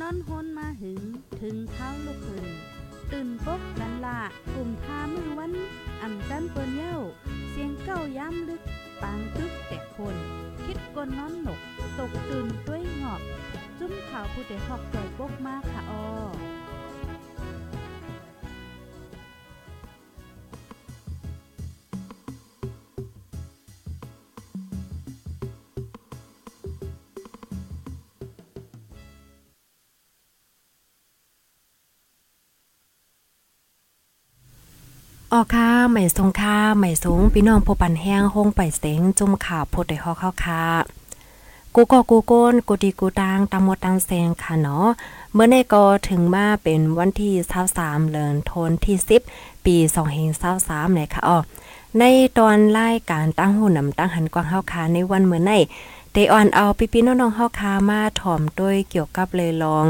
นอนฮนมาหึง ถึงเท้าลูกหึงตื่นปกกันละกลุ่มทามือวันอ่ำจันเปิ้นเย้า เสียงเก้าย้ำลึก ปางตึกแต่คน คิดกนนอนหนก ตกตื่นด้วยหงอบ จุ้มข่าวผู้เด็กหอกใจปกมากค่ะออ ออค่ะใหม่ทรงค่าใหม่สูงพี่น้องผู้ปันแห้งห้องไปเสงจุ่มข่าวพดได้ฮอเข้าค่ะกูก็กูโก้นกูดีกูตังตามหมดตังแซงค่ะเนาะเมื่อในก็ถึงมาเป็นวันที่23เดือนธันที่ 10 ปี2023เลยค่ะอ๋อในตอนรายการตั้งหูนำตั้งหันกว้างเฮาค่ะในวันเมื่อใน เตออนเอาพี่ๆน้องๆเฮาคามาถ่อมด้วยเกี่ยวกับเลยลอง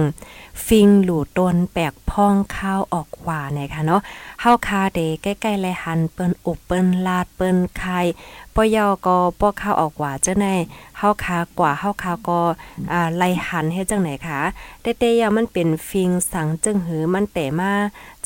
ฟิงหลู่ตนแปกพ้องข้าวออกหวานะคะเนาะเฮาคาเดใกล้ๆไลหันเปิ้นอุบเปิ้นลาดเปิ้นไข่ปอยอก็ป้อข้าวออกหวาเจ้าในเฮาคากว่าเฮาคาก็อ่าไลหันเฮ็ดจังไหนคะแต่แต่ยามันเป็นฟิงสังจึงหือมันแต่มา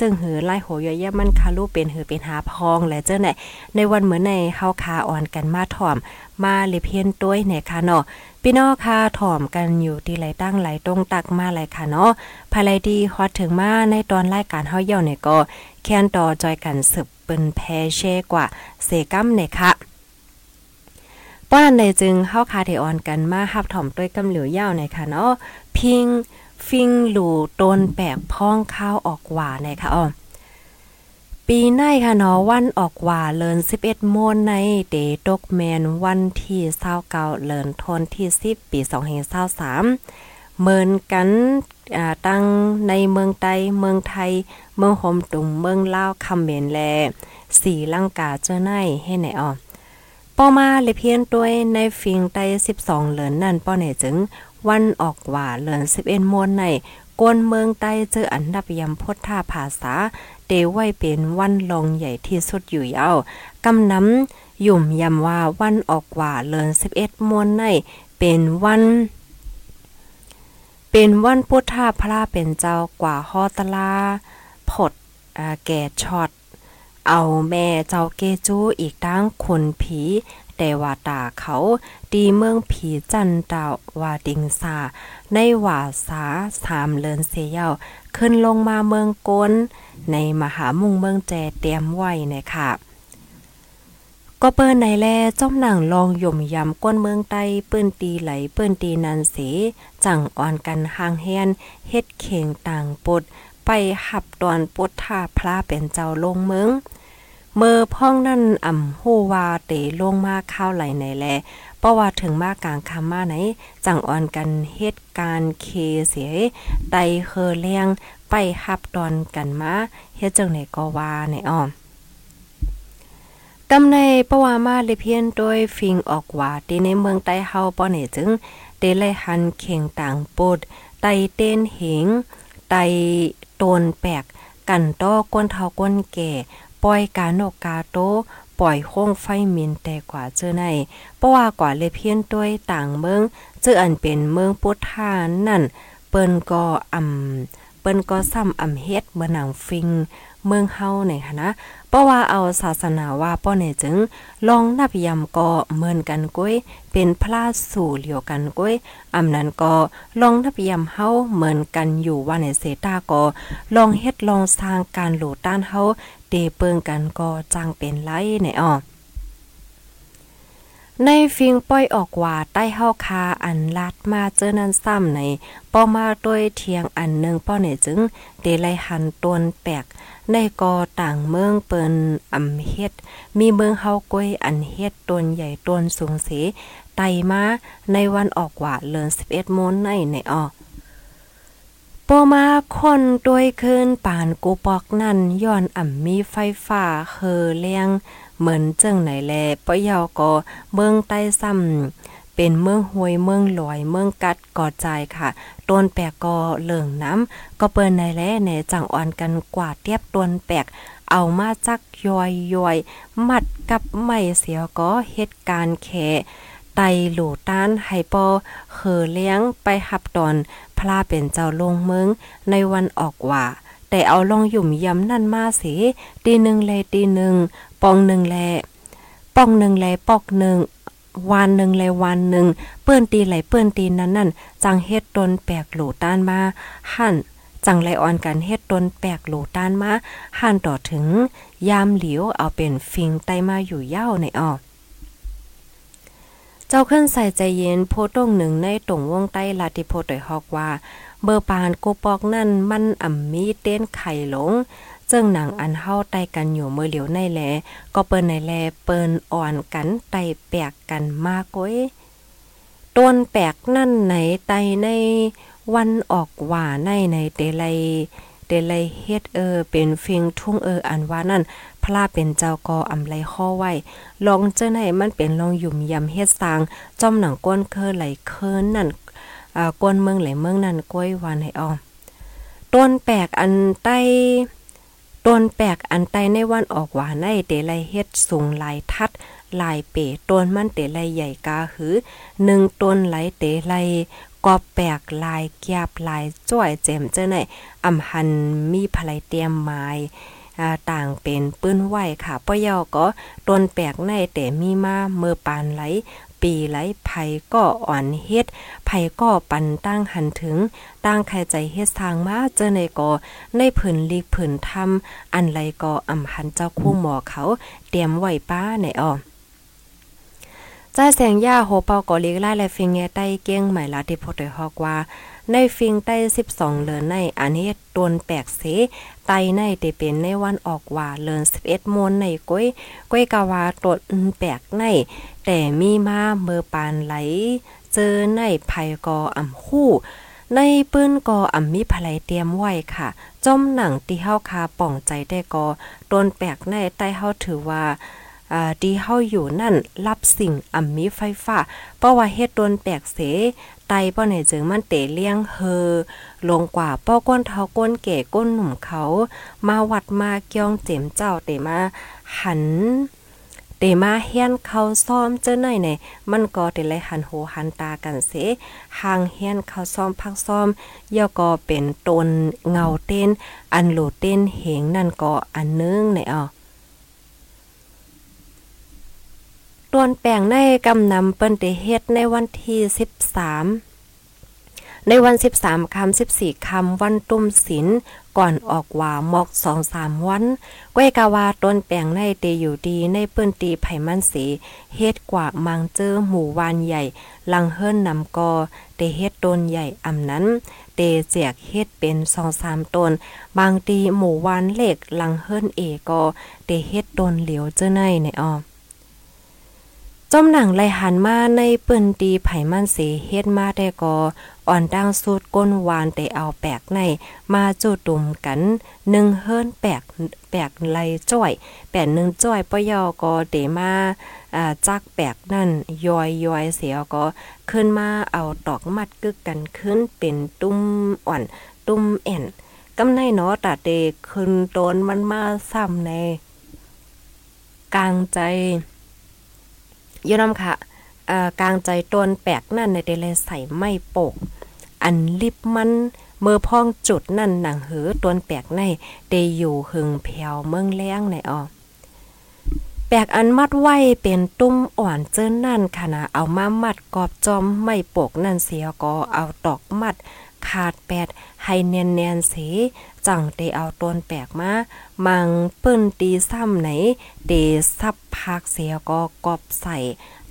จึงหือไล่โหยยะมันคาลูเป็นหือเป็นหาพองและเจ้าไหนในวันเหมือนในเฮาคาอ่อนกันมาถ่อม มาเลเพียนต้วยเนี่ยค่ะเนาะพี่น้องค่ะถ่อมกันอยู่ที่ไหลตั้งไหลตรงตักมาไหลค่ะเนาะภายไลดีฮอดถึงมาในตอนรายการเฮาเย่าเนี่ยก็แค้นต่อจอยกันสืบเปิ้นแพเช่กว่าเสกัมเนี่ยค่ะป้านในจึงเฮาคาเทออนกันมาฮับถ่อมด้วยกำเหลียวยาวในค่ะเนาะพิงฟิงหลู่ต้นแปกพ้องข้าวออกหว่าในค่ะอ้อ ปีในค่ะเนาะวันออกว่าเลิน11โมงในเดตกแมนวันที่29เลินทนที่10ปี2023เมินกันตั้งในเมืองไต้เมืองไทย เมืองโฮมตุงเมืองลาวคำเมนแลสีลังกาเจ้าในให้ไหนอ่อป้อมาเลเพียนด้วยในฟิงไต้12 เหลินนั่นป้อไหนจึง วันออกว่าเลิน11โมงใน กวนเมืองใต้เจออันดับยำพุทธาภาษา เตไว้เป็นวันลงใหญ่ที่สุดอยู่ยาวกำน้ำยุ่มยำว่าวันออกว่าเลิน11มวนในเป็นวันเป็นวันพุทธาพระเป็นเจ้ากว่าฮอตลาผดแก่ช็อต เอาแม่เจ้าเกจูอีกตั้งคนผี แต่ว่าตาเขาดีเมืองผีจันดาวาดิงซาในว่าสาสามเลินเสียวขึ้นลงมาเมืองกนในมหามุงเมืองแจเตรียมไว้นะคะก็เปิ้นในแลจ้อมหนังลองย่มยำก้นเมืองใต้เปิ้นตีไหลเปิ้นตีนันเสจังอ่อนกันห่างแฮนเฮ็ดเข่งต่างปดไปหับตอนปดท่าพระเป็นเจ้าลงเมือง เมื่อพ่องนั่นอ่ำฮู้ว่าเตลงมาข้าวไหลในแลเพราะว่าถึงมากลางคำมาไหน จังอ่อนกันเหตุการณ์เคเสียไตเคอเลียงไปหับตอนกันมาเฮ็ดจังไหนก็ว่าในอ้อมกำในปะวามาเลเพียนโดยฟิงออกว่าที่ในเมืองใต้เฮาป้อนี่จึงเตไลหันเข่งต่างปดไตเต้นเหงไตโตนแปกกันต้อก้นเทาก้นแก่ ปล่อยกาโนกาโตปล่อยโค้งไฟมินแต่กว่าเจอในเพราะว่ากว่าเลเพียนด้วยต่างเมืองเจออันเป็นเมืองพุทธานั่นเปิ้นก็อำเปิ้นก็ซ้ำอำเฮ็ดเมื่อนังฟิง เมืองเฮาในค่ะนะเพราะว่าเอาศาสนาว่าป้อเนจึง ลองนับยำก็เหมือนกันก้อยเป็นพระสู่เหลียวกันก้อยอำนั้นก็ลองนับยำเฮาเหมือนกันอยู่ว่าในเซตาก็ลองเฮ็ดลองสร้างการหลูต้านเฮาเตเปิงกันก็จังเป็นไรในอ้อ ในฟิงป้อยออกว่าใต้เฮาคาอันลัดมาเจอนั้นซ้ำในป้อมาด้วยเทียงอันหนึ่งป้อเนี่ยจึงเดไลหันตวนแปก ในกอต่างเมืองเปิ้นอำเฮ็ด มีเมืองเฮาก้อยอันเฮ็ดตนใหญ่ตนสูงเสไตมาในวันออกว่าเลือน11โมงในในออปอมาคนด้วยคืนป่านกูปอกนั่นย้อนอ่ำมีไฟฟ้าเฮอเลียง เหมือนเจิงไหนแลปะยาก็เมืองใต้ซ้ำเป็นเมืองห้วยเมืองลอยเมืองกัดกอใจค่ะต้นแปกก็เหลืองน้ำก็เปิ้นในแลในจังอ่อนกันกว่าเทียบต้นแปกเอามาจักย่อยย่อยมัดกับไม่เสียก็เหตุการณ์แค่ไตหลูต้านไฮปอเขอเลี้ยงไปหับตอนพลาเป็นเจ้าลงเมืองในวันออกว่า แต่เอาลองหยุ่มยำนั่นมาสิตีหนึ่งแลตีหนึ่งปองหนึ่งแลปองหนึ่งแลปอกหนึ่งวันหนึ่งเลวันหนึ่งเปื้อนตีไหลเปื้อนตีนั้นนั่นจังเฮ็ดตนแปลกหลต้านมาหั่นจังไรอ่อนกันเฮ็ดตนแปลกหลต้านมาหั่นต่อถึง ยามเหลียวเอาเป็นฟิงไตมาอยู่เย้าในออกเจ้าขึ้นใส่ใจเย็นโพตรงหนึ่งในตรงวงใต้ลาติโพตอยฮอกว่า เบอร์ปานโกปอกนั่นมันอ่ำมีเต้นไข่หลงจึงหนังอันเฮาไตกันอยู่เมื่อเหลียวในแล ก็เปิ้นในแลเปิ้นอ่อนกันไตแปลกกันมากก้ยต้นแปลกนั่นไหนไตในวันออกว่าในในเตไลเตไลเฮ็ดเออเป็นฟิงทุ่งเอออันว่านั่นพลาเป็นเจ้ากออำไลข้อไว้ลองเจ้าไหนมันเป็นลองหยุ่มยำเฮ็ดสร้างจอมหนังก้นเคอไหลเคินนั่น ก้นเมืองไหลเมืองนั่นก้อยวันให้ออมต้นแปลกอันใต้ต้นแปลกอันใต้ในวันออกหว่าในเตไลเฮ็ดสูงหลายทัดหลายเป๋ต้นมันเตไลใหญ่กาหือหนึ่งต้นไหลเตไลกอบแปลกลายแกบลายจ้อยเจมเจ้าไหนอำหันมีภลายเตรียมไม้ต่างเป็นปื้นไหวค่ะป้อยอก็ต้นแปลกในแต่มีมาเมื่อปานไหล ปีไหลไผก็อ่อนเฮ็ดไผก็ปันตั้งหันถึง ตั้งใครใจเฮ็ดทางมาเจอในก็ในผืนลีกผืนทำอันไรก็อำหันเจ้าคู่หมอเขา เตรียมไว้ป้าในอ้อจ้าแสงย่าโหเปาก็เลีกไล่และฟิงแงใต้เก้งใหม่ลาที่พดได้ฮอกว่า ในฟิงใต้12เลือนในอันนี้ตนแปลกเสไตในเตเป็นในวันออกว่าเลือน11มวนในก้อยก้อยกาวาตดแปลกใน แต่มีมาเมื่อปานไหล เจอในภัยกออ่ำคู่ในปื้นกออ่ำมีภลัยเตรียมไว้ค่ะ จมหนังที่เฮาคาป่องใจได้กอตนแปลกในใต้เฮาถือว่า ดีเฮาอยู่นั่นรับสิ่งอ่ำมีไฟฟ้า เพราะว่าเฮ็ดตนแปลกเสไตป้อไหนจึงมันเตเลี้ยงเฮอ ลงกว่าป้อก้นเท้าก้นเก๋ก้นหนุ่มเขา มาวัดมาเกียงเจ็มเจ้าเตมาหันเตมาเฮียนเขาซ้อมเจ้าหน่อยเนี่ยมันก็เตเลยหันหูหันตากันเสห่างเฮียนเขาซ้อมพักซ้อมย่อก็เป็นตนเงาเต้น อันโหลเต้นเหงนั่นก็อันนึงเนี่ยอ๋อ ตวนแปลงในกำนำเปิ้นเตเฮ็ดในวันที่ 13 ในวัน 13คำ14คำวันตุ้มศิลก่อนออกว่าหมอก2-3วันก้วยกาวาต้นแปลงในเตอยู่ดีในเปิ้นตีไผมันสีเฮ็ดกว่ามังเจอหมู่วานใหญ่ ลังเฮิรนนำกอเตเฮ็ดต้นใหญ่อำนั้น เตแจกเฮ็ดเป็น2-3ต้น บางตีหมู่วานเล็กลังเฮิรนเอกอเตเฮ็ดต้นเหลียวเจ้าในในอ้อ จอมหนังไลหันมาในเปิ้นตีไผมันเสเฮ็ดมาได้ก็อ่อนดังสุดก้นวานแต่เอาแปกใน มาจูดุ่มกันหนึ่งเฮิรนแปกแปกไลจ้อยแปดหนึ่งจ้อยปยอก็เดมาอ่าจักแปกนั่นย้อยย้อยเสียก็ขึ้นมาเอาตอกมัดกึกกันขึ้นเป็นตุ้มอ่อน ตุ้มแอนกำในเนาะตาเดขึ้นโดนมันมาซ้ำใน กลางใจ ยู่นำค่ะกลางใจตนแปลกนั่นในเดลใส่ไม่ปก อันลิบมันเมื่อพ้องจุดนั่นหนังหือตนแปลกในเดอยู่หึงแผวเมืองแล้งในออแปลกอันมัดไว้เป็นตุ้มอ่อนเจิ้นนั่นค่ะนะเอามามัดกอบจอมไม่ปกนั่นเสียก็เอาตอกมัด ขาดแปดให้เนียนเนียนสีจังเตเอาต้นแปลกมา มังเปิ้นตีซ้ำไหนเตซับพักเสียก็กอบใส่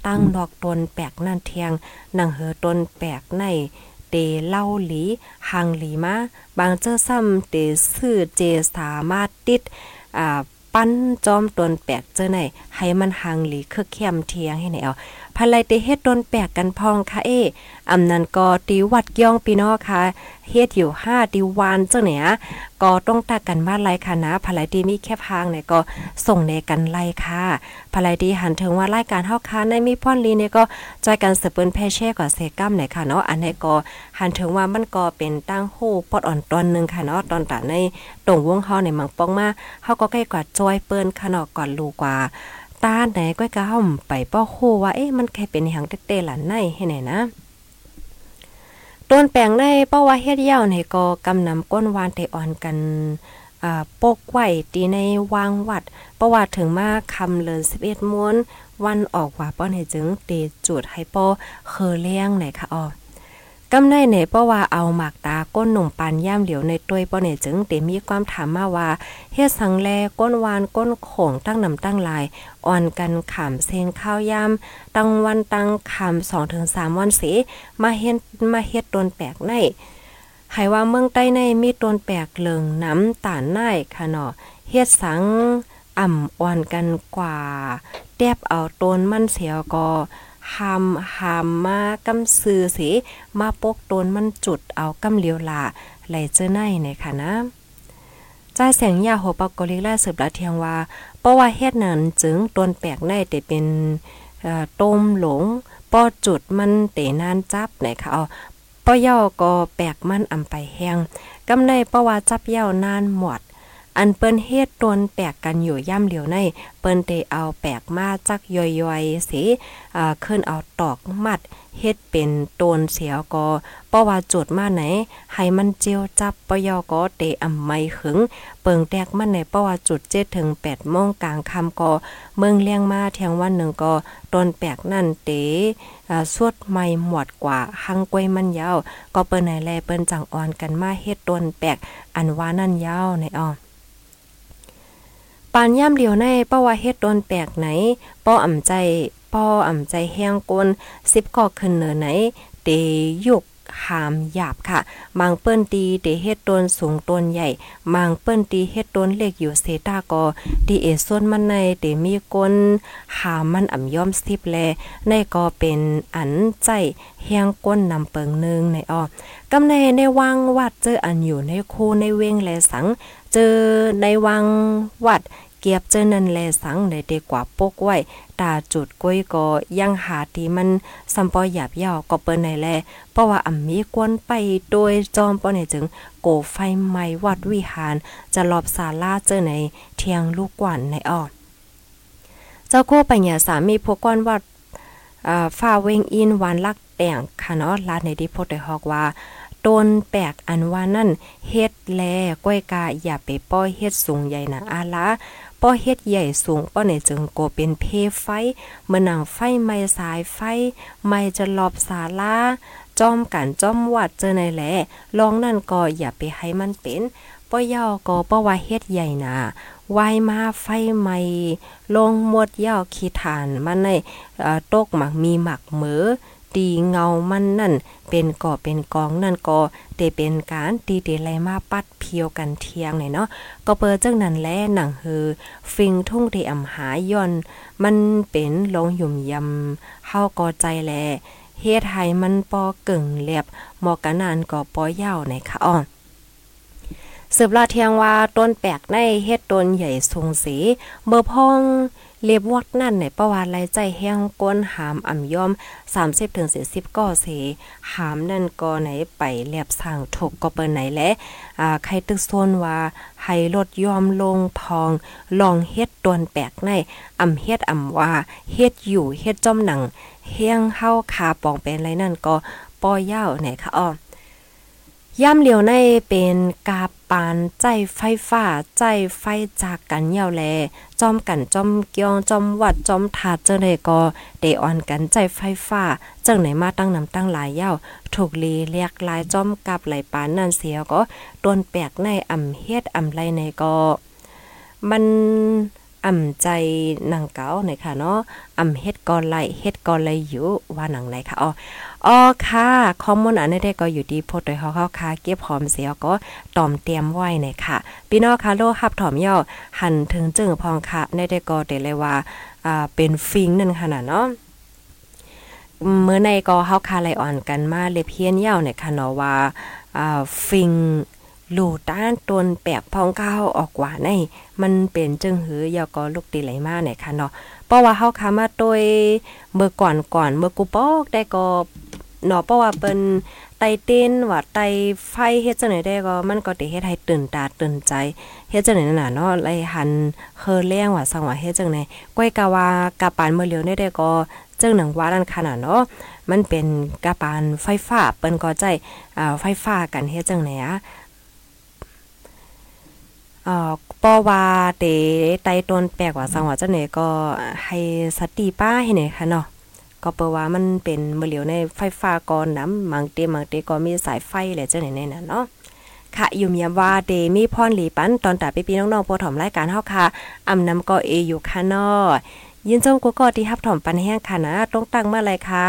ตั้งดอกต้นแปลกนั่นเทียงนังเหอต้นแปลกในเตเล่าหลีหังหลีมาบางเจ้าซ้ำเตซื้อเจสามารถติดอ่าปั้นจอมตนแปลกเจอไหนให้มันหังหลีคือเข้มเทียงให้ไหนเอา ภายไลเตเฮ็ดตนแปกกันพองค่ะเออำนั้นก็ตีวัดย่องพี่น้องค่ะเฮ็ดอยู่5ตีวานเจ้าเนี่ยก็ต้องตักกันมาไลค่ะนะภายไลตีมีแค่พางเนี่ยก็ส่งในกันไลค่ะภายไลตีหันถึงว่ารายการเฮาค่ะในมีพ่อนลีเนี่ยก็จอยกันสืบเปิ้นแพ่แช่กว่าเซกัมเนี่ยค่ะเนาะอันนี้ก็หันถึงว่ามันก็เป็นตั้งโหปอดอ่อนตอนนึงค่ะเนาะตอนตาในตรงวงเฮาในมังป้องมาเฮาก็ใกล้กว่าจอยเปิ้นค่ะเนาะก่อนลูกว่า ตาไหนก้อยกะห่อมไปป้อโคว่าเอ๊ะมันแค่เป็นหังเตๆหลันในให้ไหนนะต้นแปลงในเป้าว่าเฮ็ดยาวในก็กำนำก้นวานเตอ่อนกันอ่าปกไหวตีในวางวัด ประวัติถึงมาคำเลิน11ม้วน วันออกว่าป้อนในจึงเตจุดให้ป้อเคอเลี้ยงไหนค่ะอ๋อ กำในเนเพราะว่าเอาหมากตาก้นหนุ่มปานย่ามเหลียวในตัวยป้อเนจึงเตมีความถามมาว่าเฮ็ดสังแลก้นวานก้นโขงตั้งนำตั้งลาย อ่อนกันขามเซงข้าวยามตั้งวันตั้งขาม2-3ถึงสามวันเสมาเฮ็ดมาเฮ็ดตนแปลกในให้ว่าเมืองใต้ในมีตนแปลกเหลิงน้ำตาลน่ายค่ะเนาะเฮ็ดสังอ่ำอ่อนกันกว่าแตบเอาตนมันเสียก็ หามหามมากำซื้อสิมาปกตนมันจุดเอากำเลียวลาไหลเจอในในค่ะนะจ้าแสงยาหัวปากกลิกแลสืบละเทียงว่าเพราะว่าเฮ็ดนั้นจึงตนแปลกในแต่เป็นต้มหลงป้อจุดมันเตนานจับไหนค่ะเอาป้อย่อก็แปลกมันอำไปแห้งกำในเพราะว่าจับเย้านานหมด อันเปิ้นเฮ็ดตนแปลกกันอยู่ย่ำเหลียวใน เปิ้นเตเอาแปลกมาจักย่อยๆสิอ่าขึ้นเอาตอกมัดเฮ็ดเป็นตนเสียก็เพราะว่าจุดมาไหนให้มันเจียวจับปยอก็เตอำไม่ขึง เปิงแตกมันในเพราะว่าจุด7ถึง8โมงกลางค่ำก็เมืองเลี้ยงมาเทียงวันหนึ่งก็ตนแปลกนั่นเตอสวดไม่หมวดกว่าหังกวยมันยาว ก็เปิ้นไหนแลเปิ้นจังอ่อนกันมาเฮ็ดตนแปลกอันว่านั่นยาวในอ้อ ปานย่ำเหลียวในป้าว่าเฮ็ดโดนแปลกไหนป้ออ่ำใจป้ออ่ำใจแห้งกลสิบก่อขึ้นเหนือไหนเตยุกหามหยาบค่ะ บางเปิ้นตีเตเฮ็ดต้นสูงต้นใหญ่ บางเปิ้นตีเฮ็ดต้นเล็กอยู่เซตาก็ดีเอส่วนมันในเตมีก้นหามมันอ่ำย่อมสิบแล ในก็เป็นอันใจแห้งก้นนำเปิงนึงในอ้อกำในในวังวัดเจออันอยู่ในคูในเวงแลสัง เจอในวังวัด กียบเจนันแลสังในเดกว่าปกไว้ตาจุดก้อยก็ยังหาที่มันสัมปอหยาบยาวก็เปิ้นในแลเพราะว่าอ่ำมีกวนไปโดยจอมป้อในจึงโกไฟไหม้วัดวิหารจะรอบศาลาเจอในเทียงลูกกวนในออเจ้าโคปัญญาสามีพวกกวนวัดฟ้าเวงอินวันลักแต่งค่ะเนาะลาในดิโพได้ฮอกว่าต้นแปลกอันว่านั่นเฮ็ดแลก้อยกาอย่าไปป้อยเฮ็ดสูงใหญ่นะอาละป้อเฮ็ดใหญ่สูงป้อในจึงโกเป็นเพไฟเมื่อนังไฟไม่สายไฟ ไม่จะหลอบสาลาจอมกันจอมวัดเจอในแหละลองนั่นก็อย่าไปให้มันเป็นป้อย่อก็ป้อว่าเฮ็ดใหญ่นะวายมาไฟไหม่ลงหมดย่อขี้ฐานมันในตกหมักมีหมักเหมือ ตีเงามันนั่น เป็นก่อเป็นกองนั่นก็เตเป็นการตีเตไลมาปัดเพียวกันเทียงหน่อยเนาะก็เปิดจังนั้นแลหนังเฮอฟิงทุ่งเตอำหาย่อน มันเป็นลงหยุ่มยำเฮาก็ใจแลเฮ็ดให้มันปอเก่งเลียบหมอกันนานก็ปอยาวในค่ะอ้อนสืบลาเทียงว่าต้นแปลกในเฮ็ดต้นใหญ่ทรงสีเบอร์พอง เล็บวักนั่นในประวัติรายใจแห้งก้นหามอ่ำย่อม30ถึง40ก่อเสหามนั่นก็ไหนไปแลบสั่งถกก็เปิ้นไหนและอ่าใครตึกโซนว่าให้ลดยอมลงพองลองเฮ็ดตวนแปลกในอ่ำเฮ็ดอ่ำว่าเฮ็ดอยู่เฮ็ดจอมหนังเฮียงเฮาขาปองเป็นไรนั่นก็ปอยาวไหนคะอ้อ ย่ำเหลียวในเป็นกาปานใจไฟฟ้าใจไฟจากกันเหี่ยวแลจอมกันจอมเกียงจอมวัดจอมถาดเจ้าไดก็ได้อ่อนกันใจไฟฟ้าจังไหนมาตั้งนำตั้งหลายเย้าถูกลีเรียกลายจอมกับไหลปานนั่นเสียก็ตนแปลกในอ่ำเฮ็ดอ่ำไรในก็มันอ่ำใจหนังเก่าหน่อยค่ะเนาะอ่ำเฮ็ดกอไหลเฮ็ดกอไหลอยู่ว่าหนังไหนค่ะอ๋อ อ๋อค่ะข้อมูลอันนี้ได้ก็อยู่ดีโพดโดยเฮาเฮาค่ะเก็บหอมเสียก็ตอมเตรียมไว้ในค่ะ พี่น้องค่ะโลฮับถอมย่อหันถึงจึงพองค่ะในได้ก็ได้เลยว่าอ่าเป็นฟิงนั่นค่ะเนาะเมื่อในก็เฮาคาไลอ่อนกันมาเลเพียนยาวในค่ะเนาะว่าอ่าฟิงลูต้านตนแปกพองก้าวออกว่าใน มันเป็นจึงหือยาก็ลูกตีไหลมาเนี่ยค่ะเนาะเพราะว่าเฮาคามาโดยเมื่อก่อนก่อนเมื่อกูปอกได้ก็ เนาะเพราะว่าเปิ้นไตเต้นว่าไตไฟเฮ็ดจังได๋ได้ก็มันก็ได้เฮ็ดให้ตื่นตาตื่นใจเฮ็ดจังได๋นั่นน่ะเนาะไลหันเฮอแรงว่าสังว่าเฮ็ดจังได๋ก้อยกะว่ากะปานเมื่อเหลียวได้ได้ก็จึงหนังว่านั่นขนาดเนาะมันเป็นกะปานไฟฟ้าเปิ้นก็ใจอ่าไฟฟ้ากันเฮ็ดจังได๋อะเอ่อปอว่าเตไตต้นแปลกว่าสังว่าจังได๋ก็ให้สติป้าให้ไหนค่ะเนาะ ก็เปว่ามันเป็นเมื่อเหลียวในไฟฟ้าก่อนน้ำบางเตบางเตก็มีสายไฟแหละจังไหนๆน่ะเนาะค่ะอยู่มียว่าเดมีพรหลีปันตอนตาพี่ๆน้องๆโปรถมรายการเฮาค่ะอำนำก็เออยู่ค่ะนาะยินจมกูก็ที่ฮับถอมปันแห้งค่ะนะต้องตั้งมาเลยค่ะ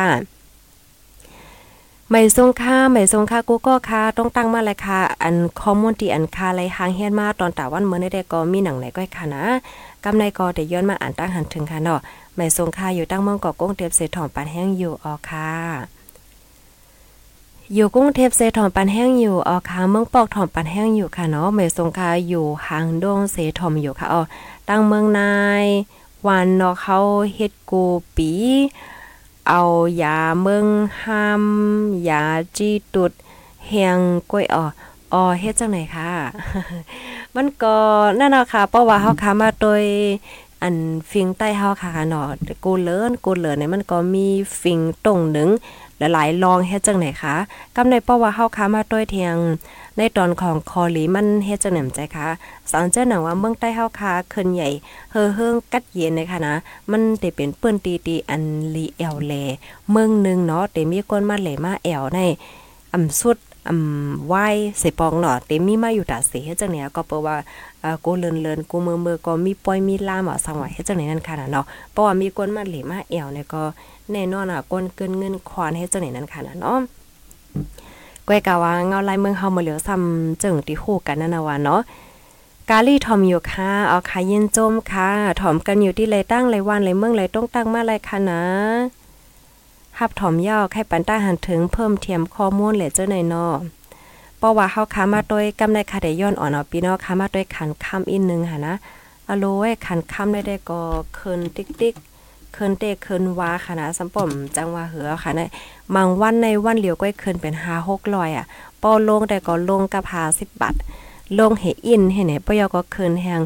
ไม่ทรงค่าไม่ทรงค่ากูก็ค่ะต้องตั้งมาเลยค่ะ อันข้อมูลที่อันค่าไรหางเฮียนมาตอนตาวันเมื่อได้ก็มีหนังไหนก็ค่ะนะกำในก็ได้ย้อนมาอ่านตั้งหันถึงค่ะเนาะ ไม่ทรงค่าอยู่ตั้งเมืองเกาะก้งเทียบเสถอมปันแห้งอยู่ออค่ะอยู่กุ้งเทพเสถอมปันแห้งอยู่ออค่ะเมืองปอกถอมปันแห้งอยู่ค่ะเนาะไม่ทรงค่าอยู่หางดงเสถอมอยู่ค่ะอ๋อตั้งเมืองนายวันเนาะเขาเฮ็ดกูปี เอายาเมืองห้ามยาจีตุดเฮียงก้อยอ๋ออ๋อเฮ็ดจังไหนค่ะ มันก็นั่นเนาะค่ะเพราะว่าเฮาค้ามาโดย อันฟิงใต้เฮาค่ะเนาะกูเลินกูเลินเนี่ยมันก็มีฟิงตรงหนึ่งหลายๆลองเฮ็ดจังไหนคะกำในเพราะว่าเฮาค้ามาโดยเทียง ในตอนของคอลีมันเฮ็ดจังไหนใจคะสังเจอหนังว่าเมืองใต้เฮาค้าขึ้นใหญ่เฮอเฮิงกัดเย็นเลยค่ะนะ มันได้เป็นเปิ้นตีตีอันลีแอลแลเมืองนึงเนาะได้มีคนมาแหลมาแอลในอำสุด อำไหวเสปองเนาะเต็มมีมาอยู่ตาเสเฮ็ดจังไหนก็เปว่าอ่ากูเลินเลินกูมือมือก็มีปอยมีลามอะสังว่าเฮ็ดจังไหนนั่นค่ะเนาะเพราะว่ามีคนมาเหลมาแอวเนี่ยก็แน่นอนอะก้นเกินเงินควานเฮ็ดจังไหนนั่นค่ะเนาะก้อยกะว่าเงาลายเมืองเฮามาเหลียวซ้ำจึงที่ฮู้กันนั่นน่ะว่าเนาะกาลี่ทอมอยู่ค่ะ เอาค่ะเย็นจมค่ะ ถอมกันอยู่ที่ไรตั้งไรวันไรเมืองไรต้องตั้งมาไรค่ะนะ หับถอมยาวให้ปันต้าหันถึงเพิ่มเทียมข้อมูลเหลเจ้าในนอเพราะว่าเฮาค้ามาโดยกำในคาได้ย้อนอ่อนเอาพี่น้องค้ามาโดยขันคำอีกนึงหั่นะอโลไว้ขันคำได้ได้ก็เคินติ๊กติ๊กเคินเตเคินวาค่ะนะสำป่อมจังว่าเหือค่ะนะบางวันในวันเหลียวก็เคินเป็น5 600อะปอลงได้ก็ลงกับ50บบาทลงเฮอินเฮไหนปยก็เคินแฮง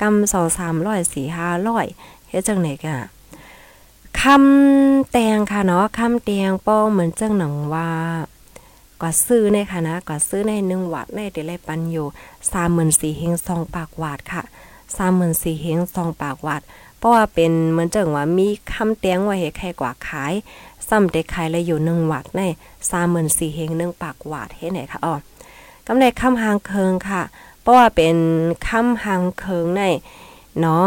กำ2 300 4 500เฮ็ดจังไหนกะ คำแตงค่ะเนาะคำแตงป้อเหมือนเจังหนังว่าก็ซื้อในค่ะนะก็ซื้อในหนึ่งวัดในเดลัยปันอยู่สามหมื่นสี่เฮงสองปากวาดค่ะสามหมื่นสี่เฮงสองปากวาดเพราะว่าเป็นเหมือนเจังว่ามีคำเตียงไว้ให้ใครกว่าขายซ้ำได้ขายเลยอยู่หนึ่งวัดในสามหมื่นสี่เฮงหนึ่งปากวาดให้ไหนค่ะอ๋อกำไรคำหางเคิงค่ะ เพราะว่าเป็นคำหางเคิงในเนาะ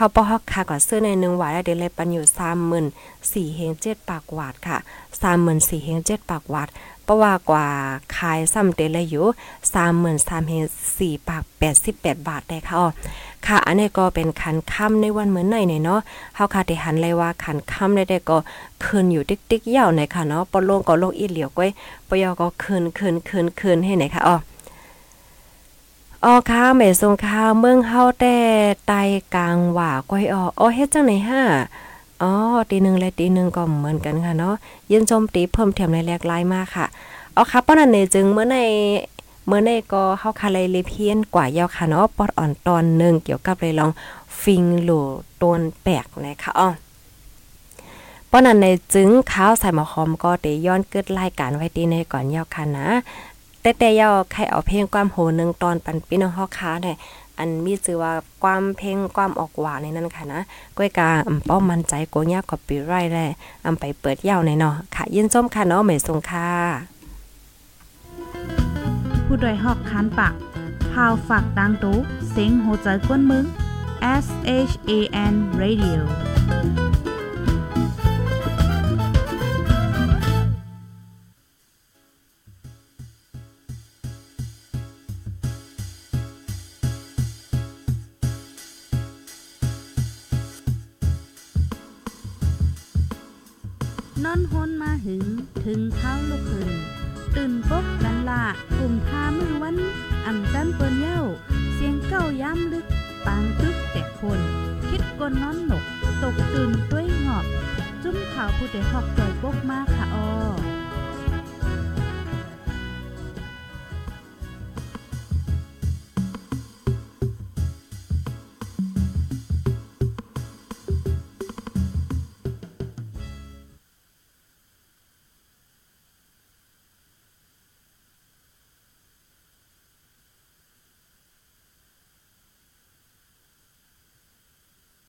เฮาปอฮอกค่ะก็ซื้อในหนึ่งวาดได้เลยปันอยู่สามหมื่นสี่เฮงเจ็ดปากวาดค่ะสามหมื่นสี่เฮงเจ็ดปากวาดราะว่ากว่าขายซ้ำเตเลยอยู่33,000เฮ4ปาก88บแปดบาทได้ค่ะอ๋อค่ะ อันนี้ก็เป็นขันค่ำในวันเหมือนไหนเนาะเฮาค่ะได้หันเลยว่าขันค่ำได้ได้ก็คืนอยู่ติ๊กๆยาวในค่ะเนาะปอลงก็ลงอีเหลียวก้อยปยอก็คืนคืนคืนคืนให้ไหนค่ะอ๋อ อ๋อค่ะแม่ทรงข้าวเมืองเฮาแต่ไตกลางว่าก้อยอ๋ออ๋อเฮ็ดจังไหนฮะอ๋อตีหนึ่งและตีหนึ่งก็เหมือนกันค่ะเนาะยินชมตีเพิ่มเติมในแลกลายมากค่ะเอาค่ะป้อนันเนจึงเมื่อในเมื่อในก็เฮาคาเลยเลเพียนกว่ายาวค่ะเนาะปอดอ่อนตอนหนึ่งเกี่ยวกับเลยลองฟิงโหลตนแปลกนะคะอ๋อป้อนันในจึงข้าวใส่หมอหอมก็เตย้อนเกิดรายการไว้ตีในก่อนยาวค่ะนะ แต่แต่ยาใครเอาเพลงความโหนึงตอนปันพี่น้องฮาค้าเนี่ยอันมีชื่อว่าความเพลงความออกหวานในนั้นค่ะนะก้อยกาอำป้อมมั่นใจโกยากกว่าปีไรแลอำไปเปิดยาวในเนาะค่ะ ยินส้มค่ะเนาะไม่ทรงค่ะผู้ดยหอกคานปากพาวฝากดังตู้เซ็งโหใจกวนมึง S H A N Radio นนอนหนก ตกตื่นด้วยหงอบ จุ้มขาวผู้ใดหอกจอยปกมากค่ะออ